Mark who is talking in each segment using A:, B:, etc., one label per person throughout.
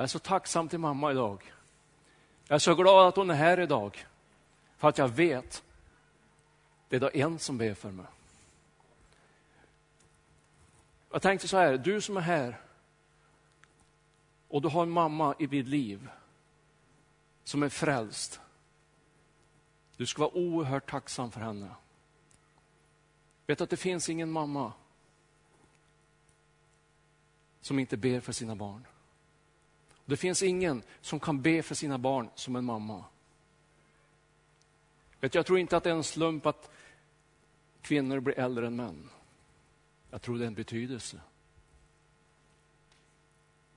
A: Jag är så tacksam till mamma idag. Jag är så glad att hon är här idag. För att jag vet, det är då en som ber för mig. Jag tänkte så här, du som är här och du har en mamma i ditt liv som är frälst. Du ska vara oerhört tacksam för henne. Vet att det finns ingen mamma som inte ber för sina barn. Det finns ingen som kan be för sina barn som en mamma. Vet, jag tror inte att det är en slump att kvinnor blir äldre än män. Jag tror det är en betydelse.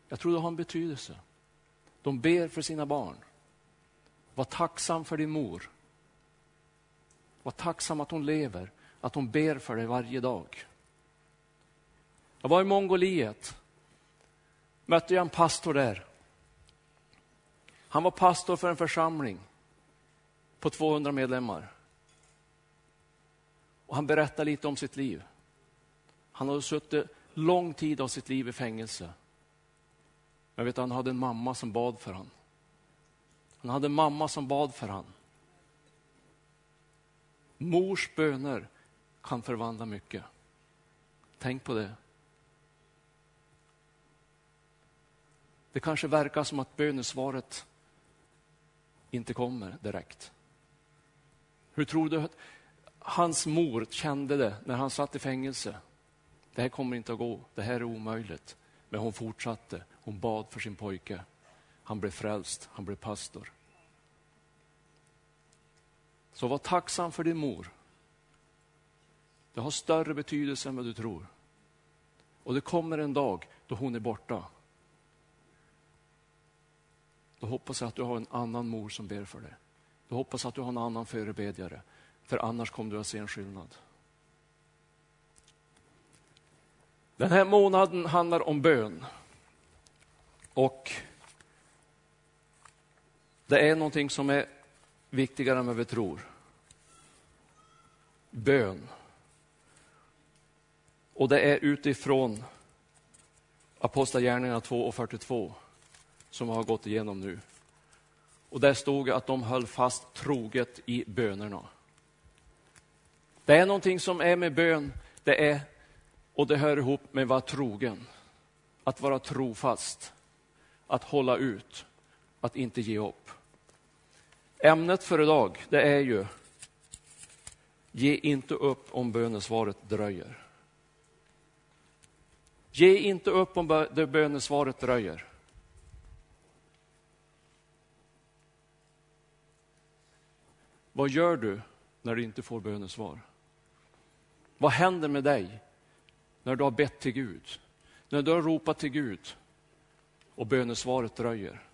A: Jag tror det har en betydelse. De ber för sina barn. Var tacksam för din mor. Var tacksam att hon lever, att hon ber för dig varje dag. Jag var i Mongoliet. Mötte jag en pastor där. Han var pastor för en församling på 200 medlemmar. Och han berättade lite om sitt liv. Han hade suttit lång tid av sitt liv i fängelse. Men vet du, han hade en mamma som bad för honom. Han hade en mamma som bad för honom. Mors böner kan förvandla mycket. Tänk på det. Det kanske verkar som att bönesvaret inte kommer direkt. Hur tror du att hans mor kände det när han satt i fängelse? Det här kommer inte att gå, det här är omöjligt. Men hon fortsatte, hon bad för sin pojke. Han blev frälst, han blev pastor. Så var tacksam för din mor. Det har större betydelse än vad du tror. Och det kommer en dag då hon är borta. Då hoppas jag att du har en annan mor som ber för dig. Då hoppas jag att du har en annan förebedjare. För annars kommer du att se en skillnad. Den här månaden handlar om bön. Och det är någonting som är viktigare än vad vi tror. Bön. Och det är utifrån Apostlagärningarna 2 och 42 som vi har gått igenom nu. Och där stod att de höll fast troget i bönerna. Det är någonting som är med bön, det är, och det hör ihop med att vara trogen. Att vara trofast, att hålla ut, att inte ge upp. Ämnet för idag, det är ju Ge inte upp om bönesvaret dröjer. Ge inte upp om bönesvaret dröjer. Vad gör du när du inte får bönesvar? Vad händer med dig när du har bett till Gud? När du har ropat till Gud och bönesvaret dröjer?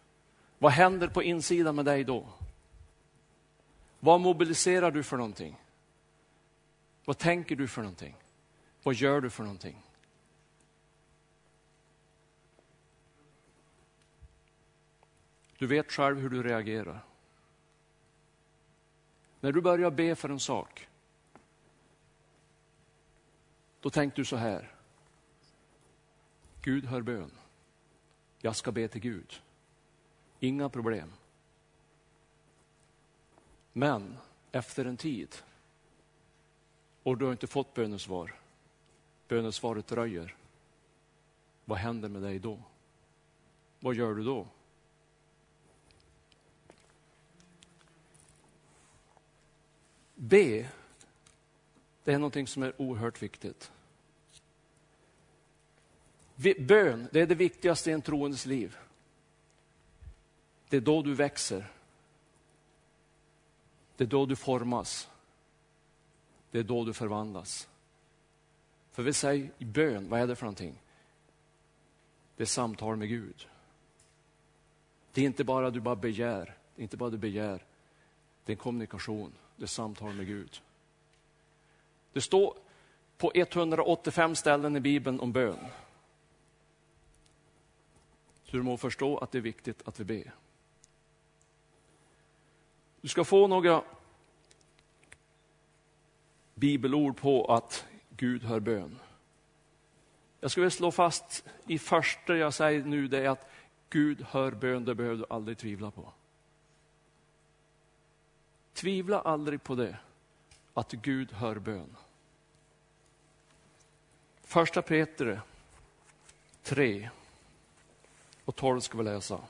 A: Vad händer på insidan med dig då? Vad mobiliserar du för någonting? Vad tänker du för någonting? Vad gör du för någonting? Du vet själv hur du reagerar. När du börjar be för en sak, då tänkte du så här. Gud hör bön. Jag ska be till Gud. Inga problem. Men efter en tid och du har inte fått bönesvar, bönesvaret dröjer. Vad händer med dig då? Vad gör du då? Be, det är någonting som är oerhört viktigt. Bön, det är det viktigaste i en troendes liv. Det är då du växer. Det är då du formas. Det är då du förvandlas. För vi säger bön, vad är det för någonting? Det är samtal med Gud. Det är inte bara du bara begär, det är inte bara du begär. Det är en kommunikation, det är samtal med Gud. Det står på 185 ställen i Bibeln om bön. Så du må förstå att det är viktigt att vi ber. Du ska få några bibelord på att Gud hör bön. Jag skulle vilja slå fast i första jag säger nu, det är att Gud hör bön, det behöver du aldrig tvivla på. Tvivla aldrig på det, att Gud hör bön. Första Peter 3 och 12 ska vi läsa.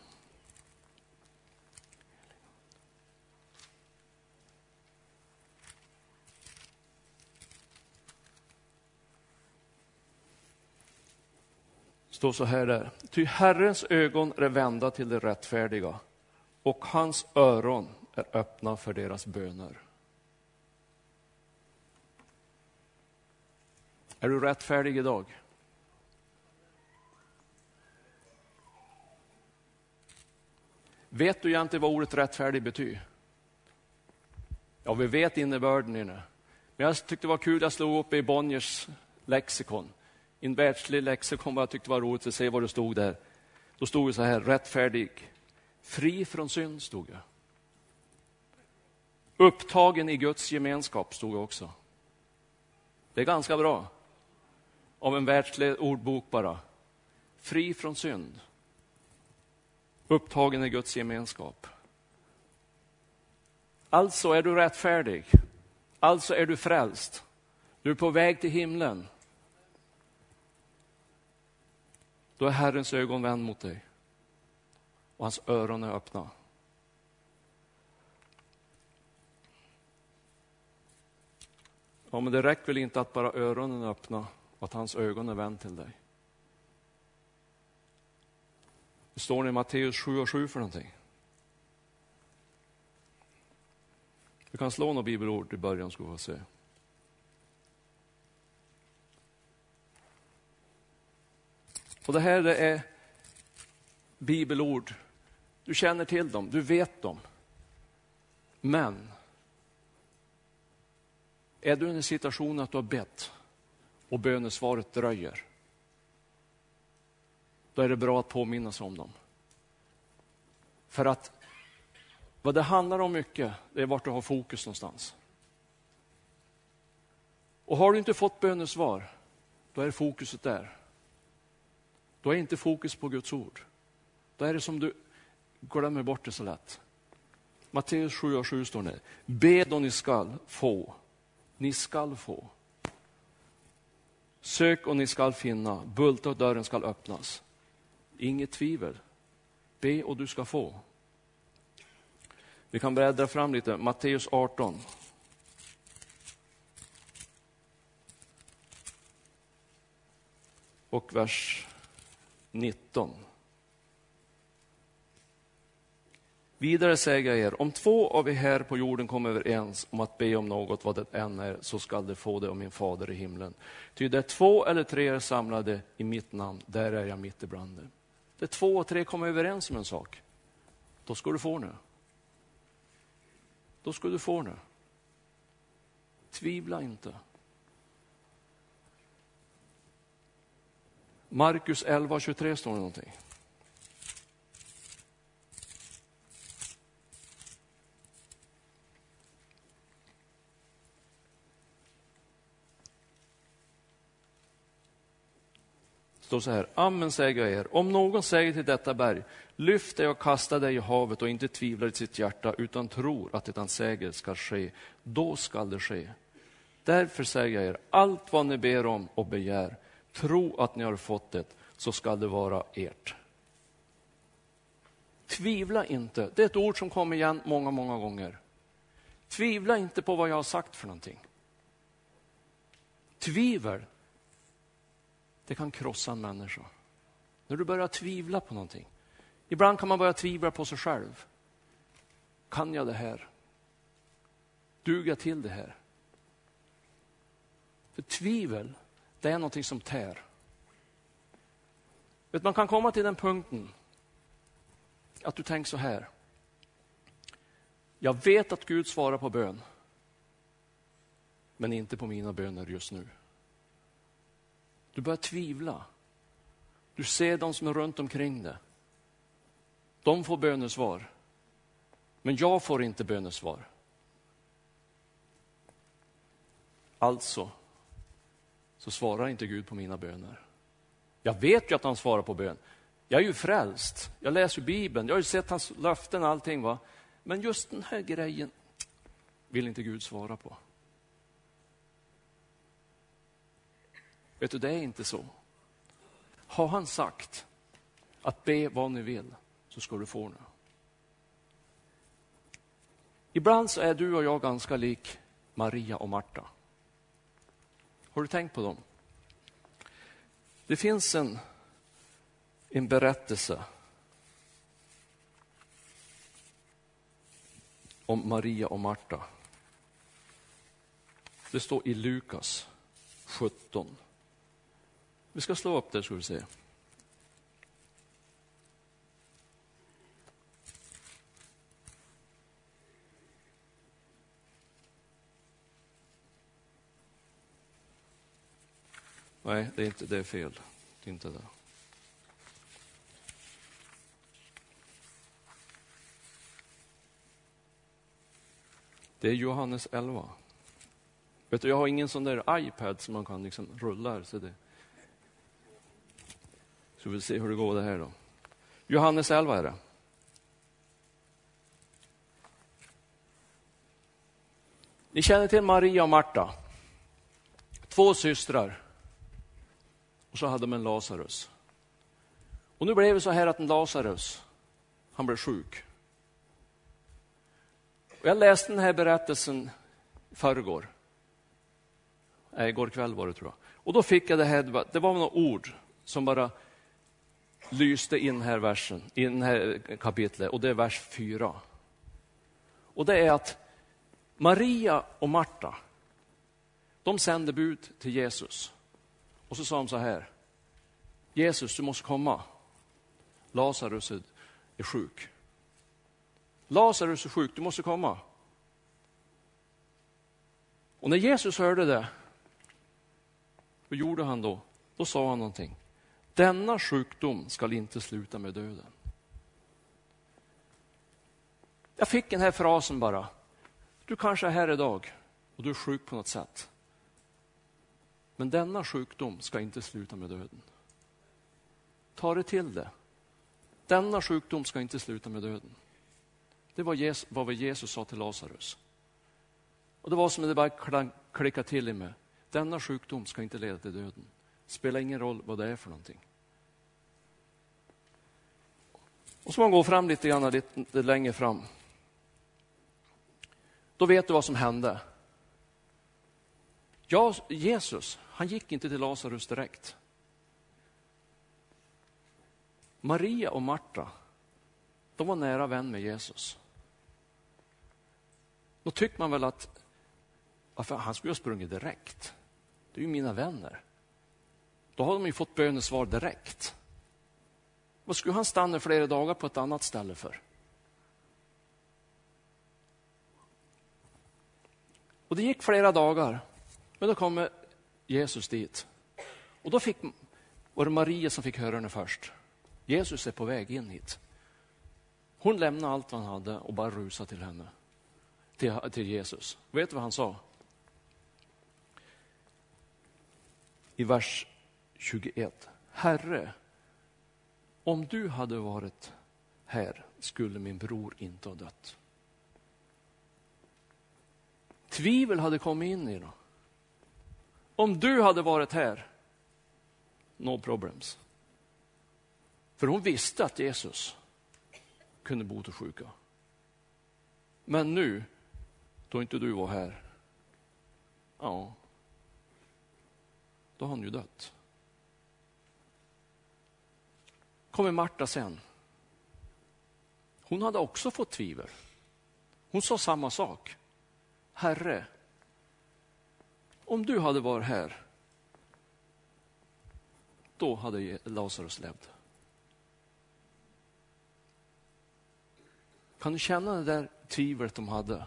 A: står så här där. Ty Herrens ögon är vända till de rättfärdiga och hans öron är öppna för deras böner. Är du rättfärdig idag? Vet du egentligen vad ordet rättfärdig betyder? Ja, vi vet innebörden i det. Men jag tyckte det var kul, jag slog upp i Bonniers lexikon i en världslig lexikon vad jag tyckte var roligt att se vad det stod där. Då stod det så här, rättfärdig, fri från synd, stod det. Upptagen i Guds gemenskap, stod det också. Det är ganska bra. Av en världslig ordbok bara. Fri från synd. Upptagen i Guds gemenskap. Alltså är du rättfärdig. Alltså är du frälst. Du är på väg till himlen. Då är Herrens ögon vänd mot dig och hans öron är öppna. Ja, men det räcker väl inte att bara öronen är öppna och att hans ögon är vänd till dig. Det står i Matteus 7 och 7 för någonting. Du kan slå några bibelord i början ska vi få se. Och det här det är bibelord. Du känner till dem, du vet dem. Men är du i en situation att du har bett och bönesvaret dröjer, då är det bra att påminna sig om dem. För att vad det handlar om mycket, det är vart du har fokus någonstans. Och har du inte fått bönesvar, då är fokuset där. Då är inte fokus på Guds ord. Då är det som du glömmer bort det så lätt. Matteus 7 och 7 står det. Be då ni skall få. Ni skall få. Sök och ni skall finna. Bulta och dörren skall öppnas. Inget tvivel. Be och du ska få. Vi kan bläddra fram lite. Matteus 18. Och vers 19. Vidare säger jag er, om två av er här på jorden kommer överens om att be om något, vad det än är, så skall de få det av min fader i himlen. Ty där två eller tre är samlade i mitt namn, där är jag mitt ibland dem. Där två och tre kommer överens om en sak, då ska du få nu. då ska du få nu. Tvivla inte. Markus 11.23 står det någonting. Står så här, amen säger jag er, om någon säger till detta berg, lyft dig och kasta dig i havet och inte tvivlar i sitt hjärta utan tror att det han säger ska ske, då skall det ske. Därför säger jag er, allt vad ni ber om och begär, tro att ni har fått det, så skall det vara ert. Tvivla inte, det är ett ord som kommer igen många, många gånger. Tvivla inte på vad jag har sagt för någonting. Tvivel, det kan krossa en människa. När du börjar tvivla på någonting. Ibland kan man börja tvivla på sig själv. Kan jag det här? Duger jag till det här? För tvivel, det är någonting som tär. Vet, man kan komma till den punkten att du tänker så här. Jag vet att Gud svarar på bön, men inte på mina böner just nu. Du börjar tvivla. Du ser de som är runt omkring dig. De får bönesvar. Men jag får inte bönesvar. Alltså så svarar inte Gud på mina böner. Jag vet ju att han svarar på bön. Jag är ju frälst. Jag läser Bibeln. Jag har ju sett hans löften och allting. Va? Men just den här grejen vill inte Gud svara på. Vet du, det är inte så. Har han sagt att be vad ni vill, så ska du få det. Ibland så är du och jag ganska lik Maria och Marta. Har du tänkt på dem? Det finns en, en berättelse om Maria och Marta. Det står i Lukas 17. Vi ska slå upp det så vi se. Nej, det är, inte, det är fel. Det är inte det. Det är Johannes 11. Vet du, jag har ingen sån där iPad som man kan liksom rulla. Så det. Så vi se hur det går det här då. Johannes 11 är det. Ni känner till Maria och Marta. Två systrar. Och så hade de en Lazarus. Och nu blev det så här att en Lazarus, han blev sjuk. Och jag läste den här berättelsen i förrgår. Nej, igår kväll var det tror jag. Och då fick jag det här, det var några ord som bara lyste in här versen, i det här kapitlet och det är vers 4. Och det är att Maria och Marta, de sände bud till Jesus. Och så sa de så här, Jesus du måste komma. Lazarus är sjuk. Lazarus är sjuk, du måste komma. Och när Jesus hörde det, vad gjorde han då? Då sa han någonting. Denna sjukdom skall inte sluta med döden. Jag fick den här frasen bara. Du kanske är här idag och du är sjuk på något sätt. Men denna sjukdom ska inte sluta med döden. Ta det till det. Denna sjukdom ska inte sluta med döden. Det var Jesus, vad Jesus sa till Lazarus. Och det var som att det bara klickade till i mig. Denna sjukdom ska inte leda till döden. Spelar ingen roll vad det är för någonting. Och så man går fram lite grann lite, lite längre fram. Då vet du vad som hände. Ja, Jesus, han gick inte till Lazarus direkt. Maria och Marta, de var nära vän med Jesus. Då tycker man väl att varför, han skulle ha sprungit direkt. Det är ju mina vänner. Då har de ju fått bönesvar direkt. Vad skulle han stanna flera dagar på ett annat ställe för? Och det gick flera dagar. Men då kommer Jesus dit. Och då fick, var det Maria som fick höra det först. Jesus är på väg in hit. Hon lämnade allt vad han hade och bara rusade till henne. Till, till Jesus. Vet du vad han sa? I vers 21. Herre, om du hade varit här skulle min bror inte ha dött. Tvivel hade kommit in i henne. Om du hade varit här, no problems. För hon visste att Jesus kunde bota sjuka. Men nu, då inte du var här, ja, då har han ju dött. Kommer Marta sen. Hon hade också fått tvivel. Hon sa samma sak. Herre, om du hade varit här, då hade Lazarus levt. Kan du känna det där tvivlet de hade?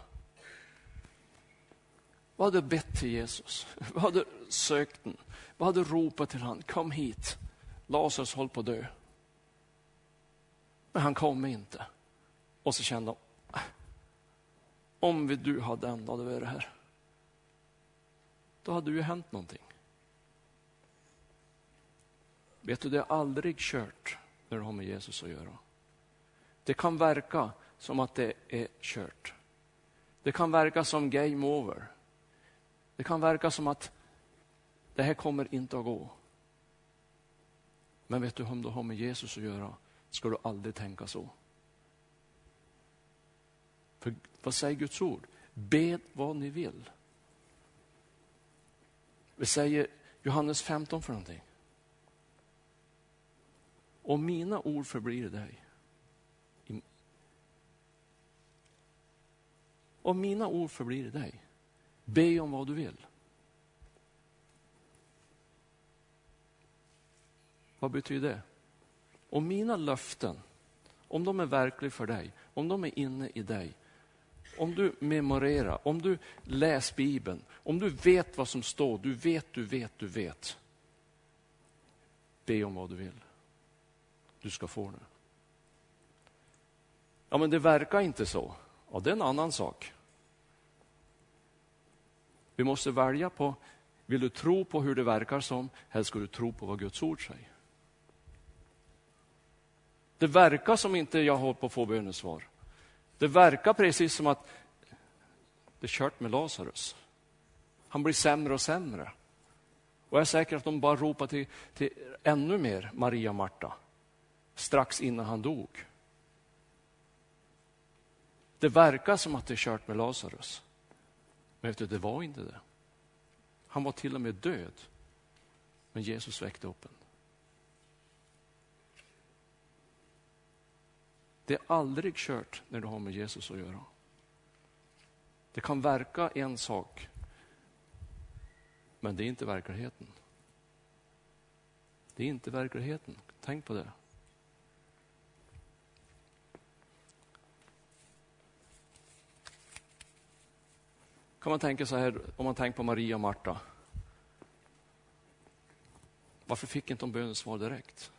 A: Vad hade bett till Jesus? Vad hade sökt den? Vad hade ropat till honom? Kom hit. Lazarus håller på att dö. Men han kom inte. Och så kände de, äh, om vi du hade ändå varit här, då hade det ju hänt någonting. Vet du, det är aldrig kört när du har med Jesus att göra. Det kan verka som att det är kört. Det kan verka som game over. Det kan verka som att det här kommer inte att gå. Men vet du, om du har med Jesus att göra ska du aldrig tänka så. För vad säger Guds ord? Bed vad ni vill. Vi säger Johannes 15 för någonting. Om mina ord förblir dig. Om mina ord förblir dig. Be om vad du vill. Vad betyder det? Om mina löften, om de är verkliga för dig, om de är inne i dig, om du memorerar, om du läser Bibeln, om du vet vad som står, du vet, du vet, du vet. Be om vad du vill. Du ska få det. Ja, men det verkar inte så. Ja, det är en annan sak. Vi måste välja på, vill du tro på hur det verkar som, eller ska du tro på vad Guds ord säger? Det verkar som inte jag håller på att få bönesvar. Det verkar precis som att det är kört med Lazarus. Han blir sämre och sämre. Och jag är säker att de bara ropar till, till ännu mer Maria och Marta strax innan han dog. Det verkar som att det är kört med Lazarus. Men vet du, det var inte det. Han var till och med död. Men Jesus väckte upp honom. Det är aldrig kört när du har med Jesus att göra. Det kan verka en sak, men det är inte verkligheten. Det är inte verkligheten. Tänk på det. Kan man tänka så här, om man tänker på Maria och Marta. Varför fick inte de bönesvar direkt?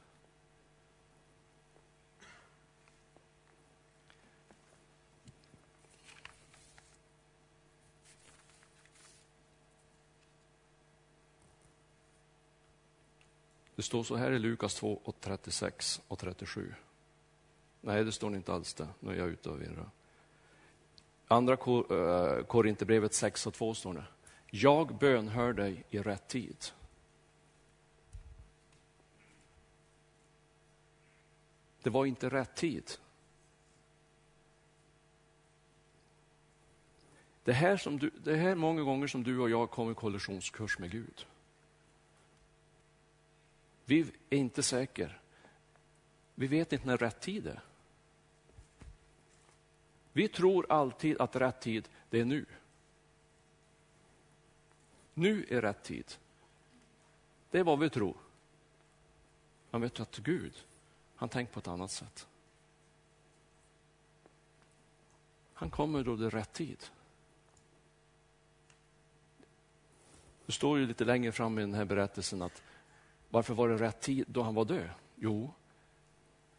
A: Det står så här i Lukas 2, och 36 och 37. Nej, det står inte alls det. Nu är jag ute och virrar. Andra eh, Korinthierbrevet 6 och 2 står det. Jag bönhör dig i rätt tid. Det var inte rätt tid. Det här, som du, det här många gånger som du och jag kommer i kollisionskurs med Gud. Vi är inte säkra. Vi vet inte när rätt tid är. Vi tror alltid att rätt tid, det är nu. Nu är rätt tid. Det är vad vi tror. Man vet att Gud, han tänker på ett annat sätt. Han kommer då det är rätt tid. Det står ju lite längre fram i den här berättelsen att varför var det rätt tid då han var död? Jo,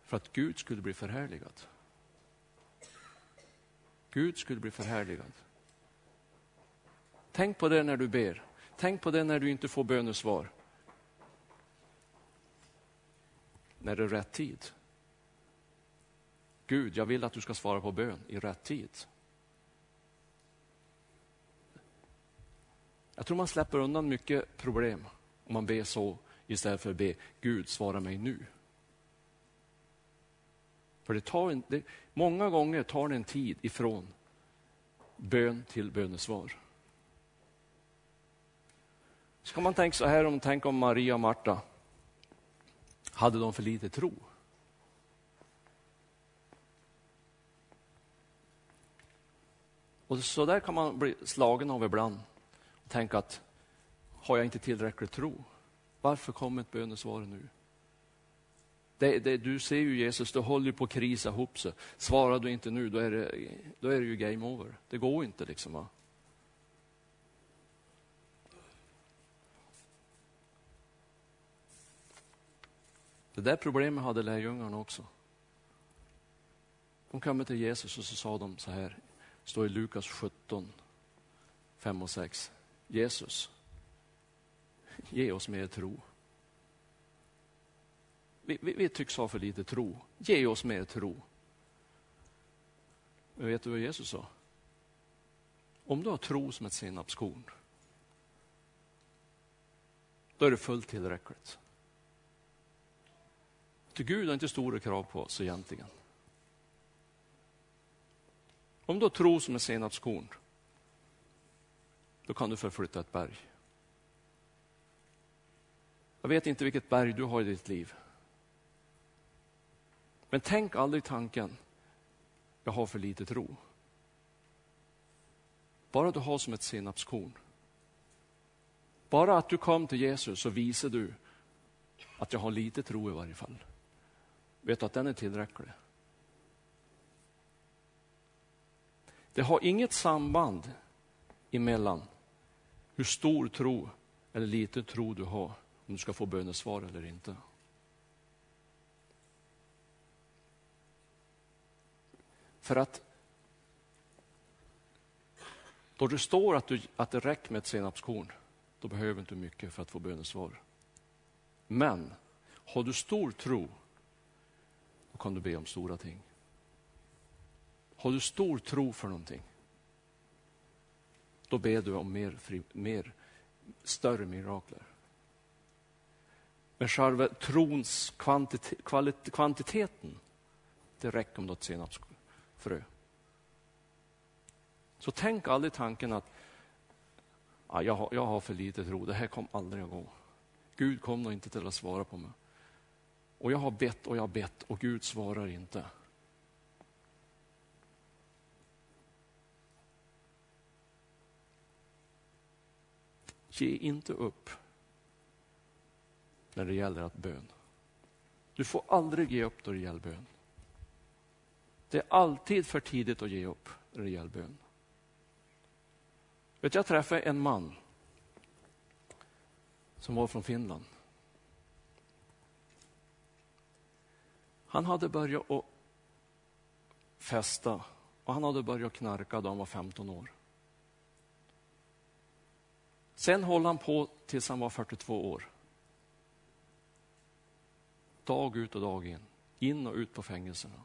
A: för att Gud skulle bli förhärligad. Gud skulle bli förhärligad. Tänk på det när du ber. Tänk på det när du inte får bönesvar. När det är rätt tid. Gud, jag vill att du ska svara på bön i rätt tid. Jag tror man släpper undan mycket problem om man ber så istället för att be Gud svara mig nu. För det tar en, det, många gånger tar det en tid ifrån bön till bönesvar. Ska man tänka så här om, tänk om Maria och Marta, hade de för lite tro? Och så där kan man bli slagen av ibland och tänka att har jag inte tillräcklig tro? Varför kommer ett bönesvar nu? Det, det, du ser ju Jesus, det håller på att krisa ihop sig. Svarar du inte nu, då är, det, då är det ju game over. Det går inte liksom. Va? Det där problemet hade lärjungarna också. De kom till Jesus och så sa de så här, står i Lukas 17, 5 och 6. Jesus, ge oss mer tro. Vi, vi, vi, tycks ha för lite tro. Ge oss mer tro. Men vet du vad Jesus sa? Om du har tro som ett senapskorn, då är det fullt tillräckligt. Till Gud har inte stora krav på oss egentligen. Om du har tro som ett senapskorn, då kan du förflytta ett berg. Jag vet inte vilket berg du har i ditt liv. Men tänk aldrig tanken, jag har för lite tro. Bara du har som ett senapskorn. Bara att du kom till Jesus så visar du att jag har lite tro i varje fall. Vet du att den är tillräcklig? Det har inget samband emellan hur stor tro eller liten tro du har om du ska få bönesvar eller inte. För att då det står att, du, att det räcker med ett senapskorn, då behöver du inte mycket för att få bönesvar. Men har du stor tro, då kan du be om stora ting. Har du stor tro för någonting, då ber du om mer, fri, mer större mirakler. Men själva trons kvantitet, kvalit, kvantiteten, det räcker om du har ett senapsfrö. Så tänk aldrig tanken att ja, jag, har, jag har för lite tro, det här kommer aldrig att gå. Gud kommer nog inte till att svara på mig. Och jag har bett och jag har bett och Gud svarar inte. Ge inte upp när det gäller att bön. Du får aldrig ge upp då det gäller bön. Det är alltid för tidigt att ge upp när det gäller bön. Vet, jag träffade en man som var från Finland. Han hade börjat att festa och han hade börjat knarka då han var 15 år. Sen höll han på tills han var 42 år. Dag ut och dag in. In och ut på fängelserna.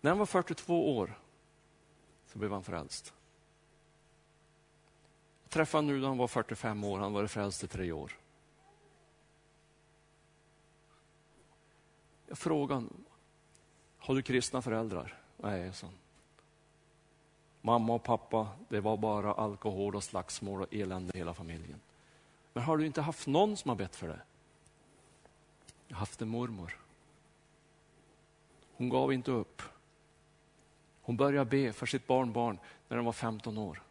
A: När han var 42 år så blev han frälst. Jag träffade honom nu när han var 45 år. Han var frälst i tre år. Jag frågade har du kristna föräldrar? Nej, sa Mamma och pappa, det var bara alkohol och slagsmål och elände i hela familjen. Men har du inte haft någon som har bett för det? Jag har haft en mormor. Hon gav inte upp. Hon började be för sitt barnbarn när hon var 15 år.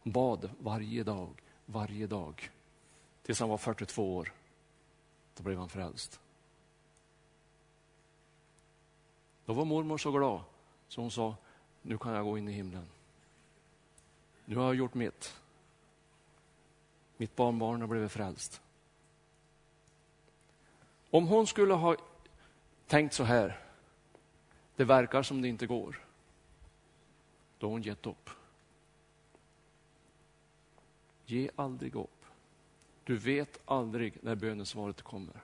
A: Hon bad varje dag, varje dag. Tills han var 42 år. Då blev han frälst. Då var mormor så glad så hon sa, nu kan jag gå in i himlen. Nu har jag gjort mitt. Mitt barnbarn har blivit frälst. Om hon skulle ha tänkt så här, det verkar som det inte går, då har hon gett upp. Ge aldrig upp. Du vet aldrig när bönesvaret kommer.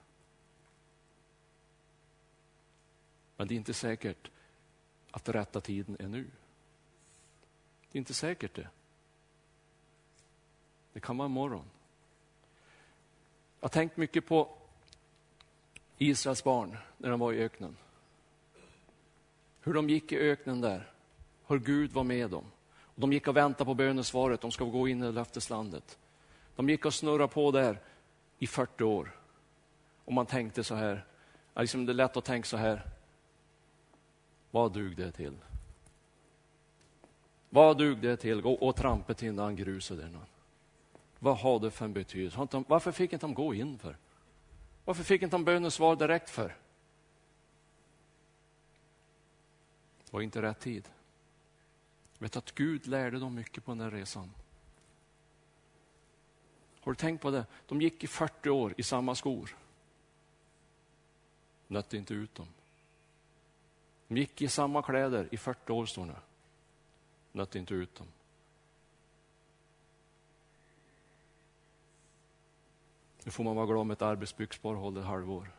A: Men det är inte säkert att rätta tiden är nu. Det är inte säkert det. Det kan vara imorgon. Jag har tänkt mycket på Israels barn när de var i öknen. Hur de gick i öknen där, hur Gud var med dem. De gick och väntade på bönesvaret, de ska gå in i löfteslandet. De gick och snurrade på där i 40 år. Och man tänkte så här, liksom det är lätt att tänka så här, vad dug det till? Vad dug det till? Gå och trampa till innan gruset där. Vad har det för en betydelse? Varför fick inte de gå in för? Varför fick inte de bönesvar direkt för? Det var inte rätt tid. Vet att Gud lärde dem mycket på den här resan. Har du tänkt på det? De gick i 40 år i samma skor. Nötte inte ut dem. De gick i samma kläder i 40 år, står det. Nötte inte ut dem. Nu får man vara glad om ett arbetsbyxpar håller ett halvår.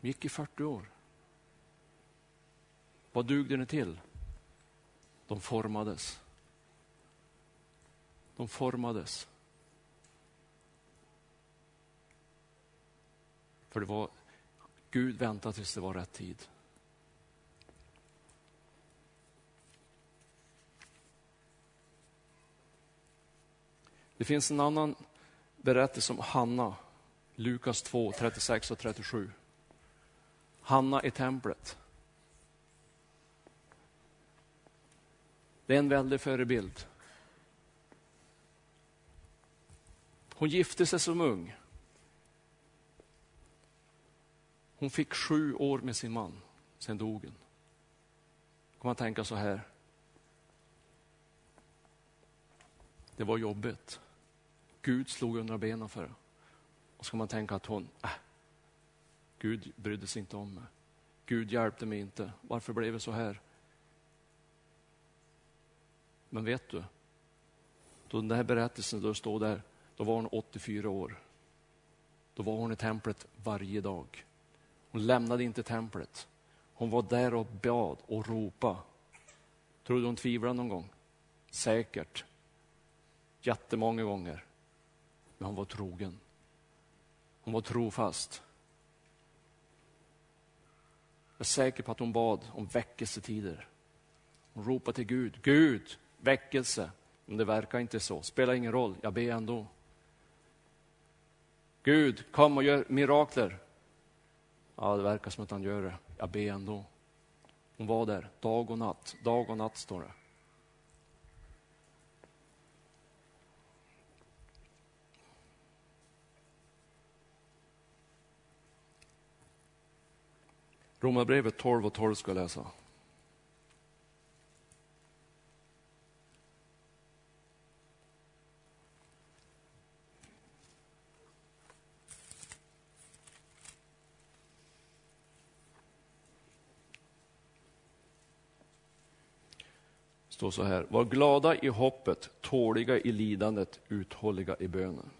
A: De gick i 40 år. Vad dugde ni till? De formades. De formades. För det var, Gud väntade tills det var rätt tid. Det finns en annan berättelse om Hanna, Lukas 2, 36 och 37. Hanna i templet. Det är en väldig förebild. Hon gifte sig som ung. Hon fick sju år med sin man, sen dog hon. kan man tänka så här. Det var jobbigt. Gud slog under benen för henne. Och så kan man tänka att hon, äh, Gud brydde sig inte om mig. Gud hjälpte mig inte. Varför blev det så här? Men vet du, då den här berättelsen då står där, då var hon 84 år. Då var hon i templet varje dag. Hon lämnade inte templet. Hon var där och bad och ropade. Tror du hon tvivlade någon gång? Säkert. Jättemånga gånger. Men hon var trogen. Hon var trofast. Jag är säker på att hon bad om väckelsetider. Hon ropade till Gud. Gud, väckelse. Men det verkar inte så. Spelar ingen roll, jag ber ändå. Gud, kom och gör mirakler. Ja, det verkar som att han gör det. Jag ber ändå. Hon var där dag och natt. Dag och natt står det. Romarbrevet 12 och 12 ska jag läsa. står så här. Var glada i hoppet, tåliga i lidandet, uthålliga i bönen.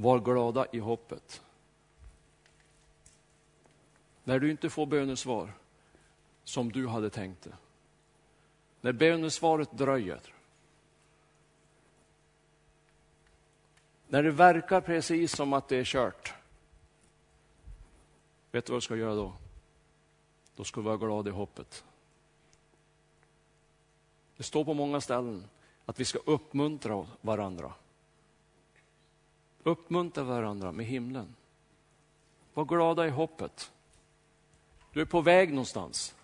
A: Var glada i hoppet. När du inte får bönesvar som du hade tänkt det. När bönesvaret dröjer. När det verkar precis som att det är kört. Vet du vad du ska göra då? Då ska du vara glad i hoppet. Det står på många ställen att vi ska uppmuntra varandra. Uppmuntra varandra med himlen. Var glada i hoppet. Du är på väg någonstans.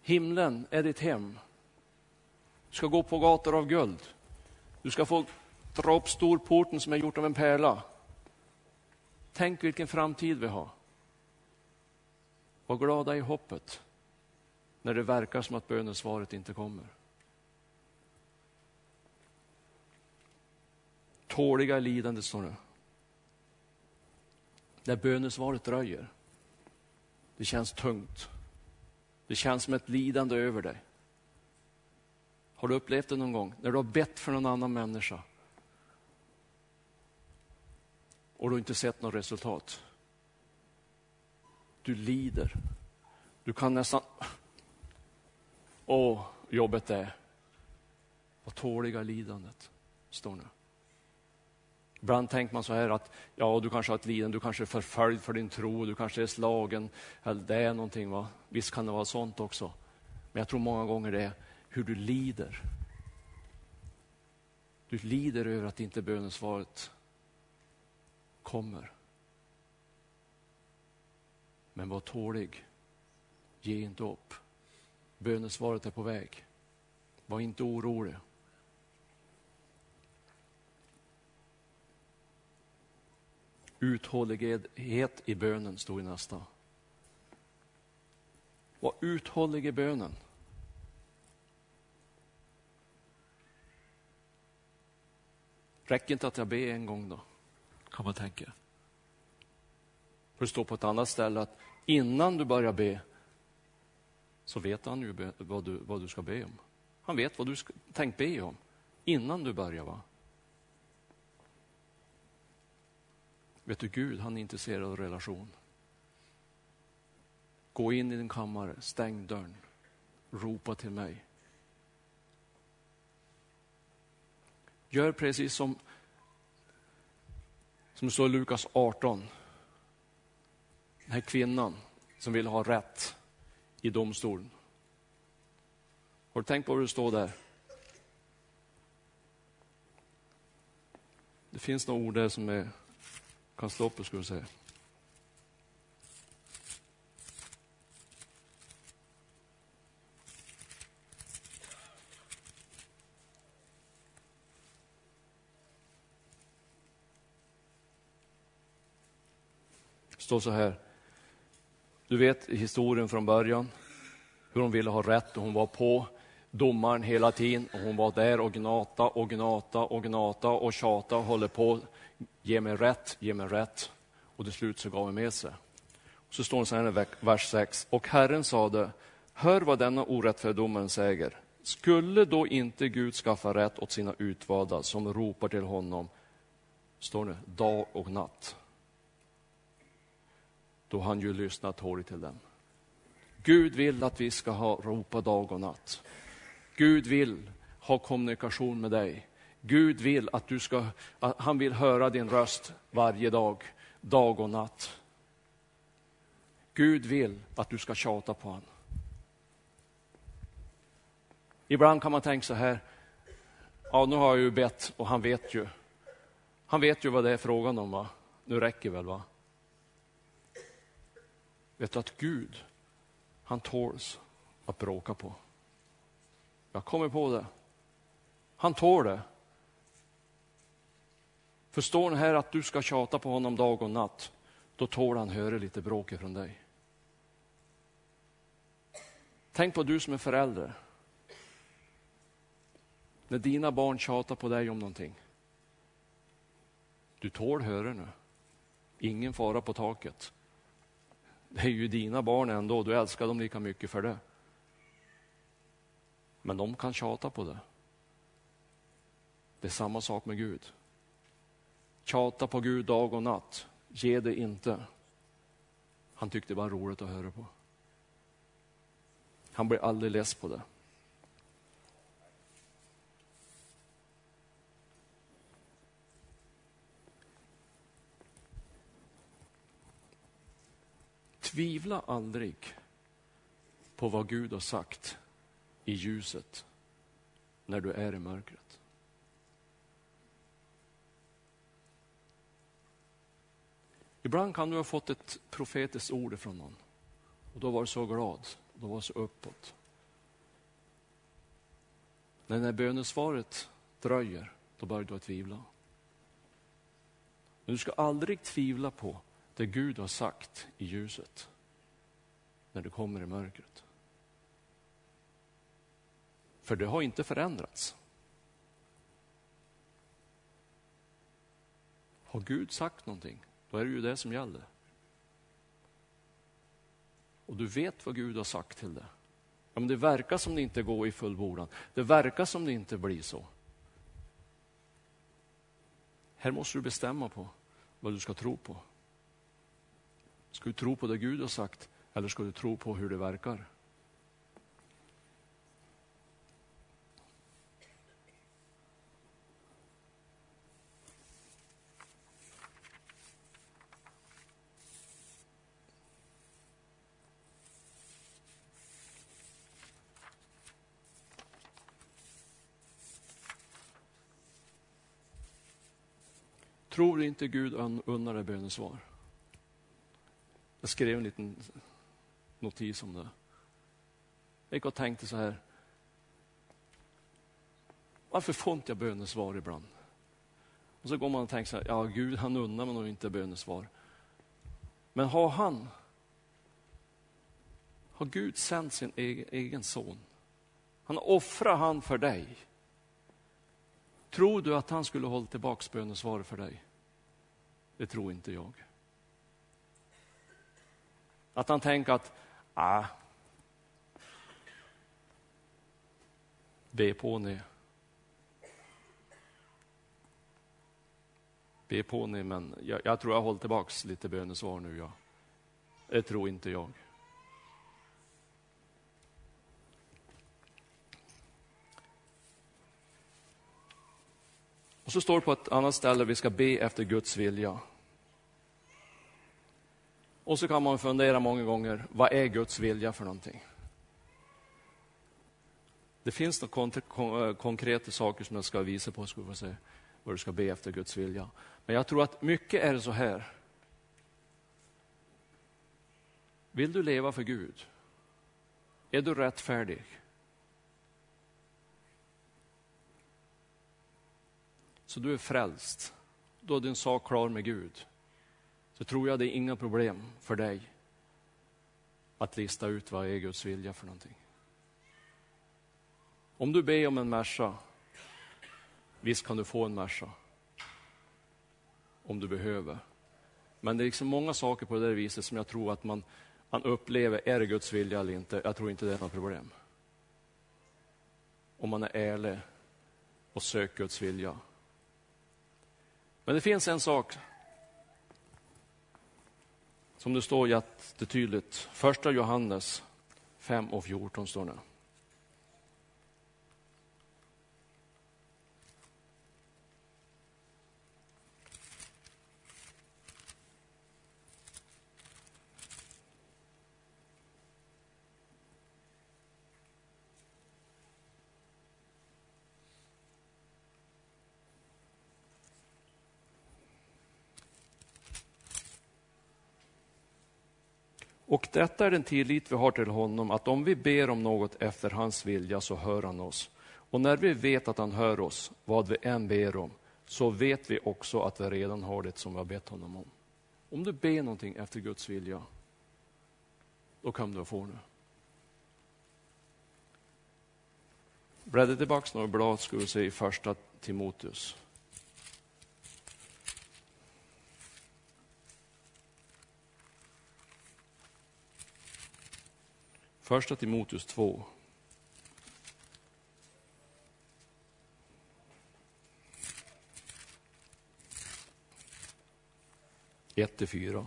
A: Himlen är ditt hem. Du ska gå på gator av guld. Du ska få dra upp storporten som är gjort av en pärla. Tänk vilken framtid vi har. Var glada i hoppet när det verkar som att bönesvaret inte kommer. Tåliga lidande, står det. När bönesvaret dröjer. Det känns tungt. Det känns som ett lidande över dig. Har du upplevt det någon gång? När du har bett för någon annan människa och du inte sett något resultat. Du lider. Du kan nästan... Åh, jobbet är. Vad tåliga lidandet, står det. Ibland tänker man så här att ja, du kanske har ett lidande, du kanske är förföljd för din tro, du kanske är slagen, eller det är någonting. Va? Visst kan det vara sånt också. Men jag tror många gånger det är hur du lider. Du lider över att inte bönesvaret kommer. Men var tålig. Ge inte upp. Bönesvaret är på väg. Var inte orolig. Uthållighet i bönen stod i nästa. Var uthållig i bönen. Räcker inte att jag ber en gång då? Kan man tänka. För det står på ett annat ställe att innan du börjar be så vet han ju vad du, vad du ska be om. Han vet vad du ska, tänkt be om innan du börjar. va? Vet du, Gud han är intresserad av relation. Gå in i din kammare, stäng dörren, ropa till mig. Gör precis som, som det står i Lukas 18. Den här kvinnan som vill ha rätt i domstolen. Har du tänkt på vad det står där? Det finns några ord där som är, kan slå upp, skulle säga. står så här. Du vet historien från början, hur hon ville ha rätt och hon var på domaren hela tiden och hon var där och gnata och gnata och gnata och tjata och håller på. Ge mig rätt, ge mig rätt. Och till slut så gav han med sig. Så står det så här i vers 6. Och Herren sade, hör vad denna orättfärdiga domaren säger. Skulle då inte Gud skaffa rätt åt sina utvalda som ropar till honom, står det, dag och natt då han ju lyssnar tåligt till dem. Gud vill att vi ska ha ropa dag och natt. Gud vill ha kommunikation med dig. Gud vill att du ska, att han vill höra din röst varje dag, dag och natt. Gud vill att du ska tjata på honom. Ibland kan man tänka så här, ja nu har jag ju bett och han vet ju. Han vet ju vad det är frågan om va? Nu räcker väl va? Vet du att Gud, han tåls att bråka på. Jag kommer på det. Han tål det. Förstår ni här att du ska tjata på honom dag och natt, då tål han höra lite bråk från dig. Tänk på du som är förälder. När dina barn tjatar på dig om någonting. Du tål höra nu. Ingen fara på taket. Det är ju dina barn ändå, du älskar dem lika mycket för det. Men de kan tjata på det. Det är samma sak med Gud. Tjata på Gud dag och natt. Ge det inte. Han tyckte det var roligt att höra på. Han blir aldrig less på det. Tvivla aldrig på vad Gud har sagt i ljuset när du är i mörkret. Ibland kan du ha fått ett profetiskt ord från någon och då var du så glad, då var du så uppåt. Men när bönesvaret dröjer, då börjar du att tvivla. Men du ska aldrig tvivla på det Gud har sagt i ljuset. när du kommer i mörkret. För det har inte förändrats. Har Gud sagt någonting, då är det ju det som gäller. Och du vet vad Gud har sagt till dig. Ja, men det verkar som det inte går i fullbordan. Det verkar som det inte blir så. Här måste du bestämma på vad du ska tro på. Ska du tro på det Gud har sagt eller ska du tro på hur det verkar? Tror inte Gud unnar dig bönesvar? Jag skrev en liten notis om det. Jag gick och tänkte så här. Varför får inte jag bönesvar ibland? Och så går man och tänker så här, ja Gud han unnar mig nog inte bönesvar. Men har han, har Gud sänt sin egen, egen son? Han har offrat han för dig. Tror du att han skulle hålla tillbaka bönesvaret för dig? Det tror inte jag. Att han tänker att, ah, be på ni. Be på ni, men jag, jag tror jag håller tillbaks lite bönesvar nu. Ja. Det tror inte jag. Och så står det på ett annat ställe vi ska be efter Guds vilja. Och så kan man fundera många gånger, vad är Guds vilja för någonting? Det finns några eh, konkreta saker som jag ska visa på, ska se, vad du ska be efter Guds vilja. Men jag tror att mycket är så här. Vill du leva för Gud? Är du rättfärdig? Så du är frälst. Då är din sak klar med Gud så tror jag det är inga problem för dig att lista ut vad är Guds vilja för någonting. Om du ber om en Merca, visst kan du få en Merca. Om du behöver. Men det är liksom många saker på det där viset som jag tror att man, man upplever, är det Guds vilja eller inte? Jag tror inte det är något problem. Om man är ärlig och söker Guds vilja. Men det finns en sak som det står jättetydligt, första Johannes 5 och 14 står det. Och detta är den tillit vi har till honom, att om vi ber om något efter hans vilja så hör han oss. Och när vi vet att han hör oss, vad vi än ber om, så vet vi också att vi redan har det som vi har bett honom om. Om du ber någonting efter Guds vilja, då kan du få det. Bläddra tillbaka några blad ska vi se i första Timoteus. Första Timoteus 2. Ett fyra.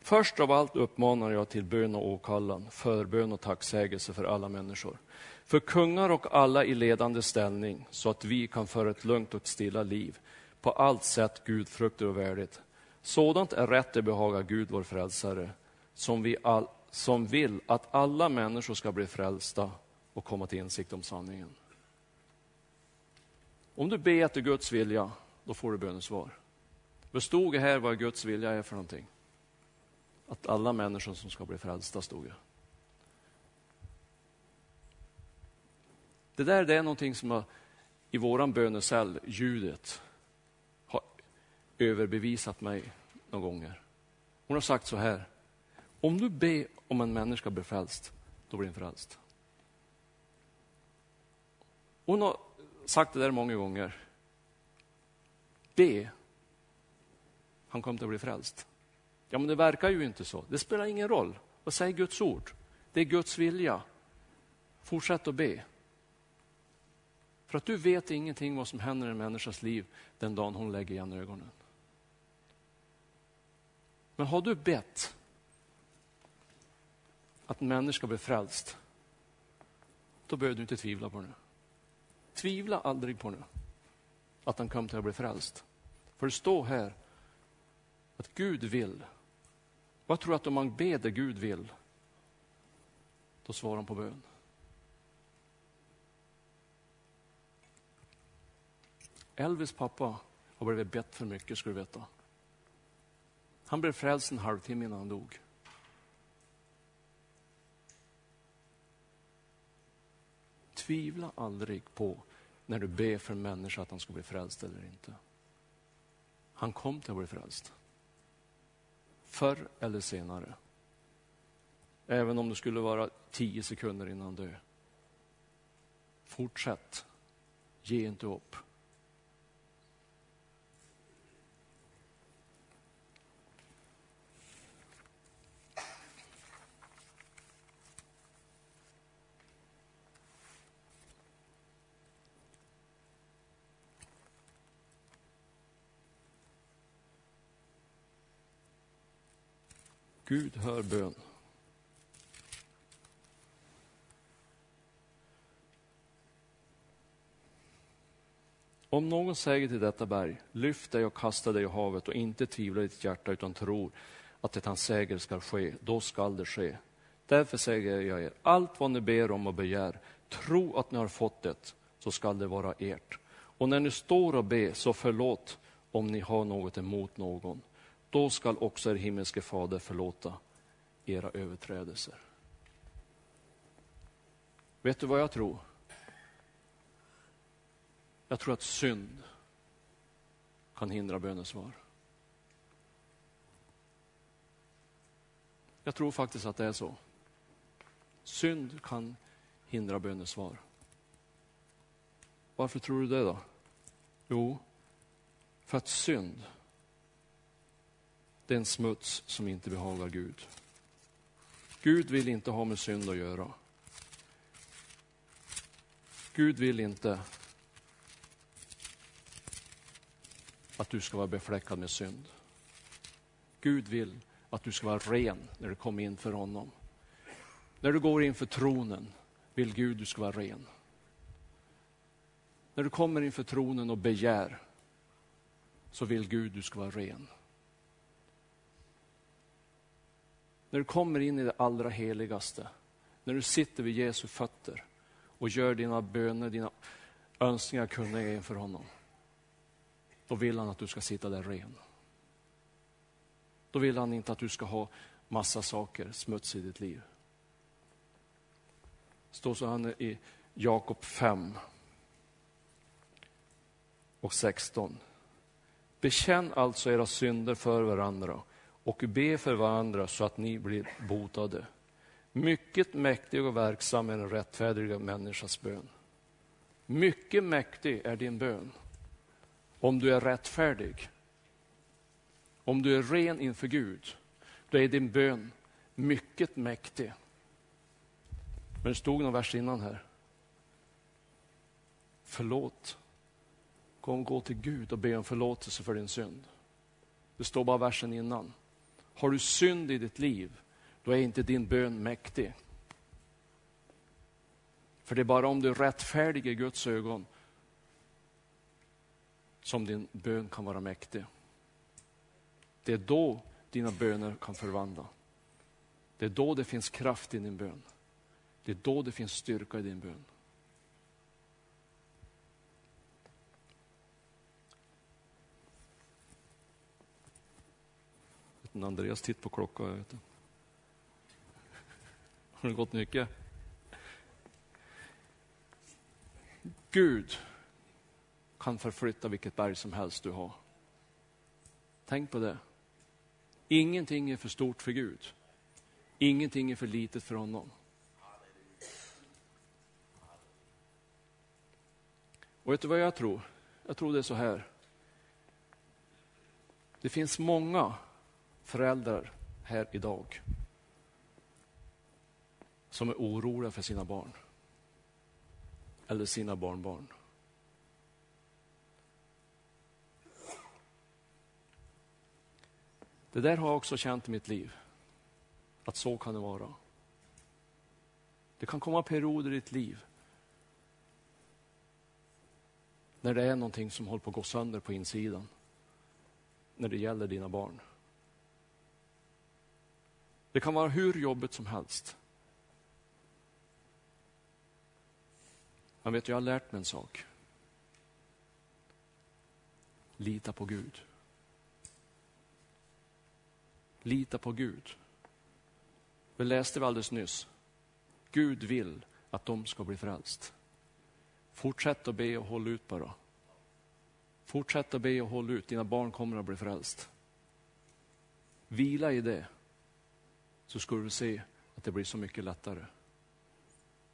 A: Först av allt uppmanar jag till bön och åkallan, förbön och tacksägelse för alla människor. För kungar och alla i ledande ställning, så att vi kan föra ett lugnt och stilla liv, på allt sätt gudfruktigt och värdigt. Sådant är rätt det behagar Gud, vår frälsare, som vi all, som vill att alla människor ska bli frälsta och komma till insikt om sanningen. Om du ber efter Guds vilja, då får du bönesvar. Det stod här vad Guds vilja är för någonting. Att alla människor som ska bli frälsta, stod det. Det där det är någonting som har, i våran bönecell, ljudet, har överbevisat mig några gånger. Hon har sagt så här, om du ber om en människa blir frälst, då blir den frälst. Hon har sagt det där många gånger. Be. Han kommer att bli frälst. Ja, men det verkar ju inte så. Det spelar ingen roll. Vad säger Guds ord? Det är Guds vilja. Fortsätt att be. För att du vet ingenting vad som händer i en människas liv den dagen hon lägger igen ögonen. Men har du bett att en människa ska bli frälst, då behöver du inte tvivla på det. Tvivla aldrig på det, att han kommer till att bli frälst. För det står här att Gud vill. Vad tror du att om man ber det Gud vill, då svarar han på bön. Elvis pappa har blivit bett för mycket, ska du veta. Han blev frälst en halvtimme innan han dog. Tvivla aldrig på när du ber för en människa att han ska bli frälst eller inte. Han kom till att bli frälst. Förr eller senare. Även om det skulle vara tio sekunder innan han dör. Fortsätt. Ge inte upp. Gud hör bön. Om någon säger till detta berg, lyft dig och kasta dig i havet och inte tvivlar i ditt hjärta utan tror att det han säger skall ske, då skall det ske. Därför säger jag er, allt vad ni ber om och begär, tro att ni har fått det, så skall det vara ert. Och när ni står och ber, så förlåt om ni har något emot någon då skall också er himmelske fader förlåta era överträdelser. Vet du vad jag tror? Jag tror att synd kan hindra bönesvar. Jag tror faktiskt att det är så. Synd kan hindra bönesvar. Varför tror du det då? Jo, för att synd det är en smuts som inte behagar Gud. Gud vill inte ha med synd att göra. Gud vill inte att du ska vara befläckad med synd. Gud vill att du ska vara ren när du kommer in för honom. När du går inför tronen vill Gud att du ska vara ren. När du kommer inför tronen och begär så vill Gud att du ska vara ren. När du kommer in i det allra heligaste, när du sitter vid Jesu fötter och gör dina böner, dina önskningar kunniga inför honom. Då vill han att du ska sitta där ren. Då vill han inte att du ska ha massa saker, smuts i ditt liv. Det står så här i Jakob 5 och 16. Bekänn alltså era synder för varandra och be för varandra så att ni blir botade. Mycket mäktig och verksam är den rättfärdiga människans bön. Mycket mäktig är din bön. Om du är rättfärdig, om du är ren inför Gud, då är din bön mycket mäktig. Men det stod någon vers innan här. Förlåt. Kom, gå till Gud och be om förlåtelse för din synd. Det står bara versen innan. Har du synd i ditt liv, då är inte din bön mäktig. För det är bara om du är rättfärdig i Guds ögon som din bön kan vara mäktig. Det är då dina böner kan förvandla. Det är då det finns kraft i din bön. Det är då det finns styrka i din bön. Natten. Andreas titt på klockan. Vet du. Har det gått mycket? Gud kan förflytta vilket berg som helst du har. Tänk på det. Ingenting är för stort för Gud. Ingenting är för litet för honom. Och vet du vad jag tror? Jag tror det är så här. Det finns många föräldrar här idag som är oroliga för sina barn eller sina barnbarn. Det där har jag också känt i mitt liv, att så kan det vara. Det kan komma perioder i ditt liv när det är någonting som håller på att gå sönder på insidan när det gäller dina barn. Det kan vara hur jobbigt som helst. Men vet du, jag har lärt mig en sak. Lita på Gud. Lita på Gud. Vi läste vi alldeles nyss. Gud vill att de ska bli frälst. Fortsätt att be och håll ut bara. Fortsätt att be och håll ut, dina barn kommer att bli frälst. Vila i det, så ska du se att det blir så mycket lättare.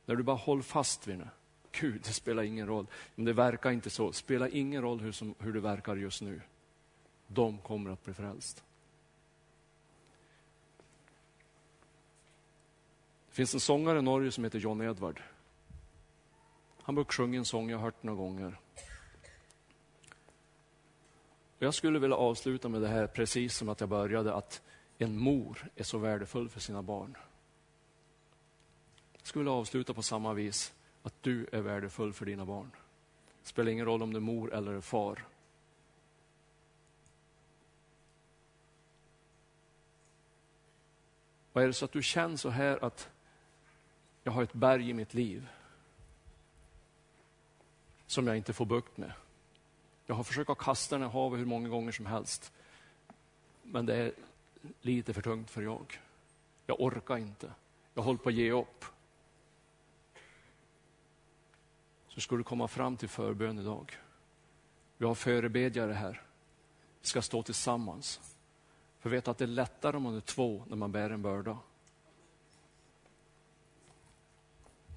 A: När du bara håller fast vid det. Gud, det spelar ingen roll. Men det verkar inte så. Det spelar ingen roll hur, som, hur det verkar just nu. De kommer att bli frälst. Det finns en sångare i Norge som heter John Edward. Han brukar sjunga en sång, jag har hört några gånger. Jag skulle vilja avsluta med det här precis som att jag började, att en mor är så värdefull för sina barn. Jag skulle vilja avsluta på samma vis, att du är värdefull för dina barn. Det spelar ingen roll om du är mor eller far. Och är det så att du känner så här att jag har ett berg i mitt liv som jag inte får bukt med. Jag har försökt att kasta den i havet hur många gånger som helst. Men det är lite för tungt för jag. Jag orkar inte. Jag håller på att ge upp. Så ska du komma fram till förbön idag. Vi har förebedjare här. Vi ska stå tillsammans. För vet att det är lättare om man är två när man bär en börda.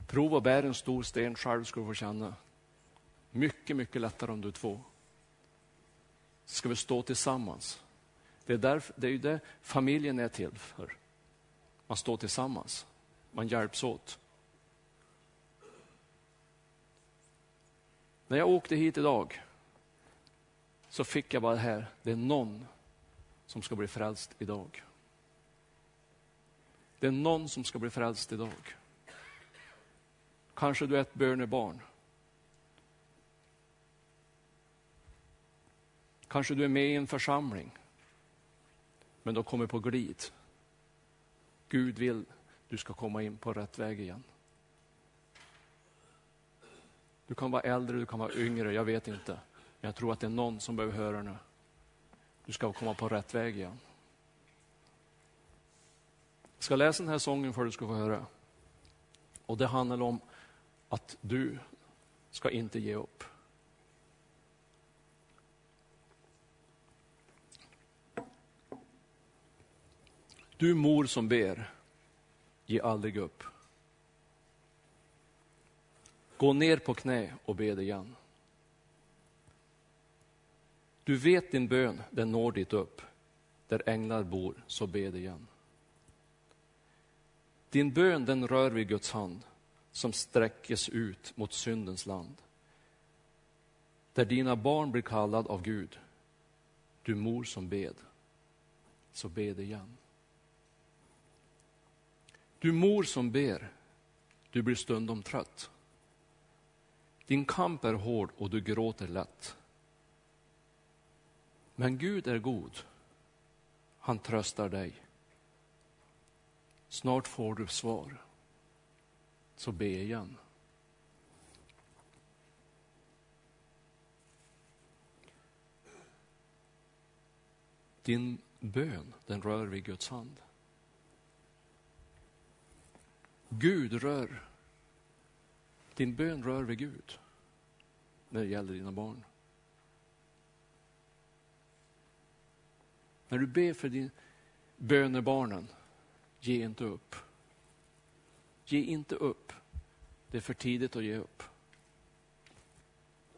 A: Prova att bära en stor sten själv ska du få känna. Mycket, mycket lättare om du är två. Ska vi stå tillsammans. Det är, därför, det är ju det familjen är till för. Man står tillsammans. Man hjälps åt. När jag åkte hit idag så fick jag bara det här. Det är någon som ska bli frälst idag. Det är någon som ska bli frälst idag. Kanske du är ett bönebarn. Kanske du är med i en församling, men de kommer på glid. Gud vill du ska komma in på rätt väg igen. Du kan vara äldre, du kan vara yngre, jag vet inte. Men jag tror att det är någon som behöver höra nu. Du ska komma på rätt väg igen. Jag ska läsa den här sången för att du ska få höra. Och det handlar om att du ska inte ge upp. Du mor som ber, ge aldrig upp. Gå ner på knä och be igen. Du vet din bön, den når dit upp. Där änglar bor, så be igen. Din bön, den rör vid Guds hand som sträckes ut mot syndens land. Där dina barn blir kallad av Gud, du mor som bed, så be igen. Du mor som ber, du blir stundom trött. Din kamp är hård och du gråter lätt. Men Gud är god. Han tröstar dig. Snart får du svar. Så be igen. Din bön, den rör vid Guds hand. Gud rör. Din bön rör vid Gud när det gäller dina barn. När du ber för din bönebarnen, ge inte upp. Ge inte upp. Det är för tidigt att ge upp.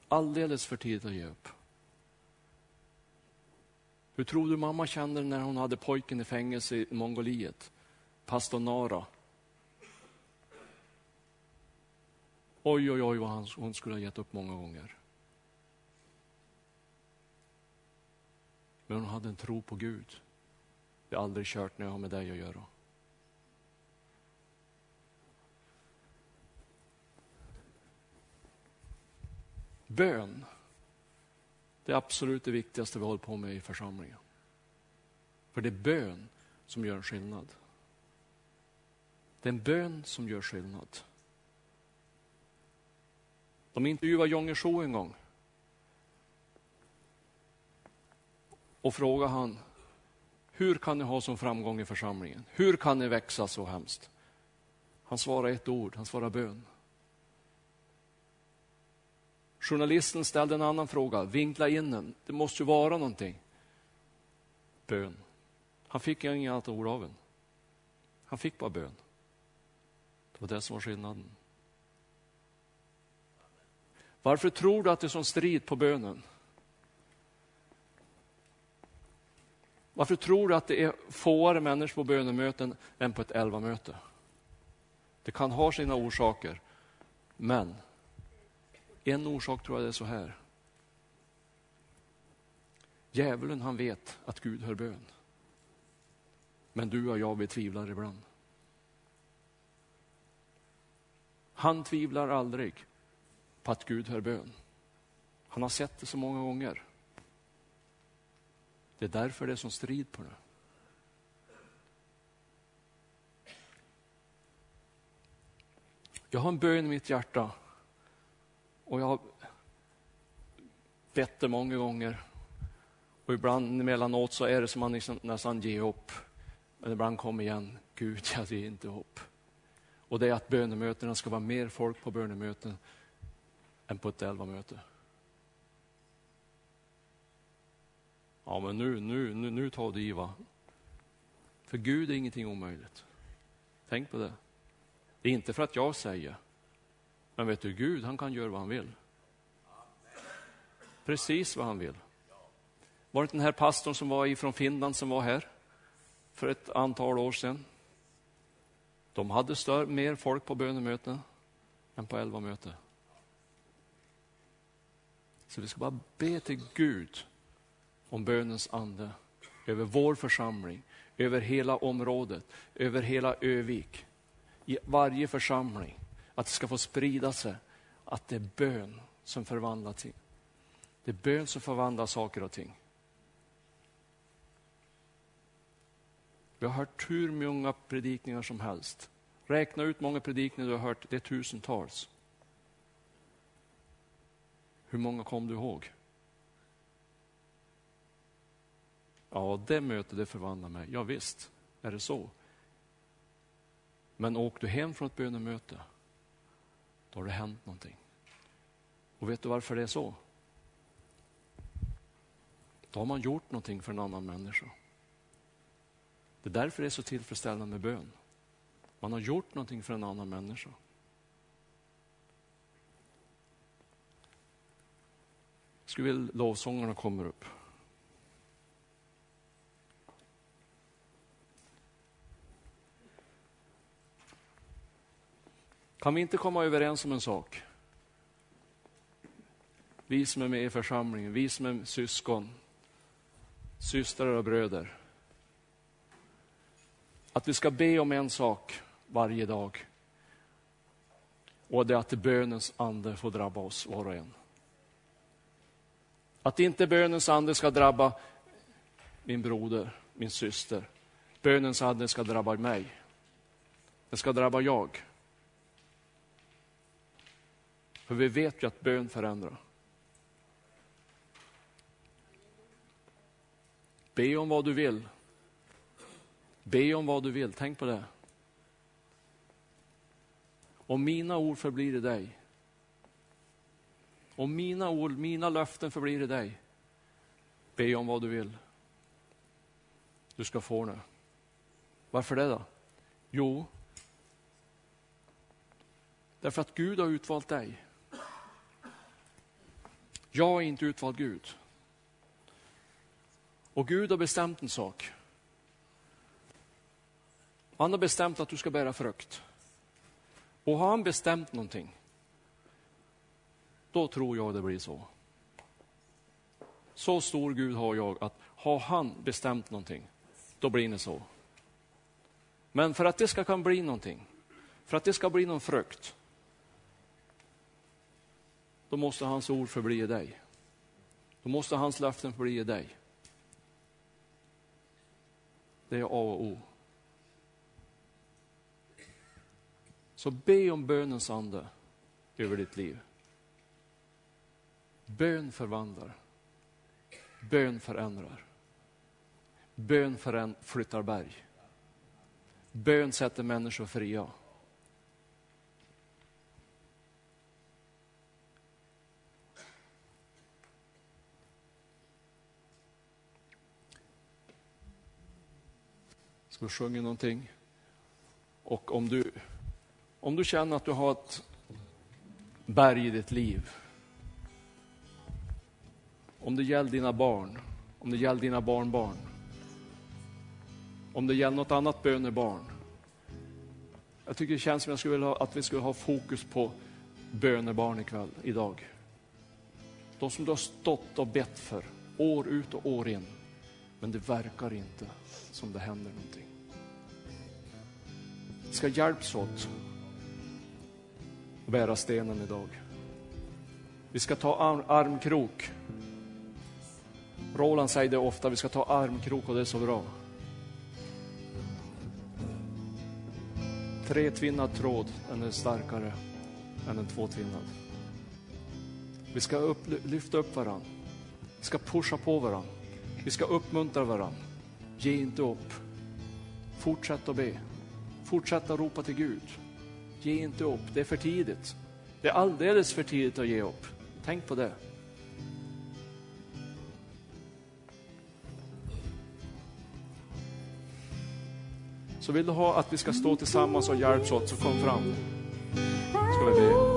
A: Alldeles för tidigt att ge upp. Hur tror du mamma kände när hon hade pojken i fängelse i Mongoliet? Pastor Nara. Oj, oj, oj vad han, hon skulle ha gett upp många gånger. Men hon hade en tro på Gud. Det är aldrig kört när jag har med dig att göra. Bön. Det är absolut det viktigaste vi håller på med i församlingen. För det är bön som gör en skillnad. Det är en bön som gör skillnad. De intervjuade Jonge Sjo en gång. Och frågade han, hur kan ni ha sån framgång i församlingen? Hur kan ni växa så hemskt? Han svarade ett ord, han svarade bön. Journalisten ställde en annan fråga, vinkla in den. Det måste ju vara någonting. Bön. Han fick inget annat ord av en. Han fick bara bön. Det var det som var skillnaden. Varför tror du att det är sån strid på bönen? Varför tror du att det är fåare människor på bönemöten än på ett elvamöte? Det kan ha sina orsaker, men en orsak tror jag det är så här. Djävulen han vet att Gud hör bön. Men du och jag betvivlar ibland. Han tvivlar aldrig på att Gud hör bön. Han har sett det så många gånger. Det är därför det är sån strid på det. Jag har en bön i mitt hjärta och jag har bett det många gånger. Och ibland emellanåt så är det som man liksom nästan ger upp. Men ibland kommer igen, Gud jag ger inte upp. Och det är att bönemötena ska vara mer folk på bönemöten än på ett elvamöte. Ja, men nu, nu, nu, nu tar du i va. För Gud är ingenting omöjligt. Tänk på det. Det är inte för att jag säger. Men vet du, Gud han kan göra vad han vill. Precis vad han vill. Var det den här pastorn som var ifrån Finland som var här för ett antal år sedan? De hade större, mer folk på bönemöten än på elva möten. Så vi ska bara be till Gud om bönens ande över vår församling, över hela området, över hela Övik, i varje församling. Att det ska få sprida sig att det är bön som förvandlar ting. Det är bön som förvandlar saker och ting. Vi har hört hur många predikningar som helst. Räkna ut många predikningar du har hört, det är tusentals. Hur många kom du ihåg? Ja, det mötet det förvandlar mig. Ja, visst, är det så. Men åk du hem från ett bönemöte, då har det hänt någonting. Och vet du varför det är så? Då har man gjort någonting för en annan människa. Det är därför det är så tillfredsställande med bön. Man har gjort någonting för en annan människa. Skulle vilja lovsångarna kommer upp. Kan vi inte komma överens om en sak? Vi som är med i församlingen, vi som är syskon, systrar och bröder. Att vi ska be om en sak varje dag. Och det är att bönens ande får drabba oss var och en. Att inte bönens ande ska drabba min broder, min syster. Bönens ande ska drabba mig. Den ska drabba jag. För vi vet ju att bön förändrar. Be om vad du vill. Be om vad du vill, tänk på det. Om mina ord förblir i dig. Om mina ord, mina löften förblir i dig. Be om vad du vill. Du ska få det. Varför det då? Jo, därför att Gud har utvalt dig. Jag har inte utvalt Gud. Och Gud har bestämt en sak. Han har bestämt att du ska bära frukt. Och har han bestämt någonting, då tror jag det blir så. Så stor Gud har jag att har han bestämt någonting, då blir det så. Men för att det ska kunna bli någonting, för att det ska bli någon frukt, då måste hans ord förbli i dig. Då måste hans löften förbli i dig. Det är A och O. Så be om bönens ande över ditt liv. Bön förvandlar. Bön förändrar. Bön förän flyttar berg. Bön sätter människor fria. Ska vi sjunga någonting? Och om du, om du känner att du har ett berg i ditt liv. Om det gäller dina barn, om det gäller dina barnbarn. Om det gäller något annat bönebarn. Jag tycker det känns som jag skulle vilja att vi skulle ha fokus på bönebarn ikväll, idag. De som du har stått och bett för, år ut och år in. Men det verkar inte som det händer någonting. Vi ska hjälpas åt att bära stenen idag. Vi ska ta arm, armkrok. Roland säger det ofta, vi ska ta armkrok och det är så bra. Tretvinnad tråd, den är starkare än en tvåtvinnad. Vi ska upp, lyfta upp varandra. Vi ska pusha på varandra. Vi ska uppmuntra varandra. Ge inte upp. Fortsätt att be. Fortsätt att ropa till Gud. Ge inte upp. Det är för tidigt. Det är alldeles för tidigt att ge upp. Tänk på det. Så vill du ha att vi ska stå tillsammans och hjälpas åt, så kom fram. Ska vi be.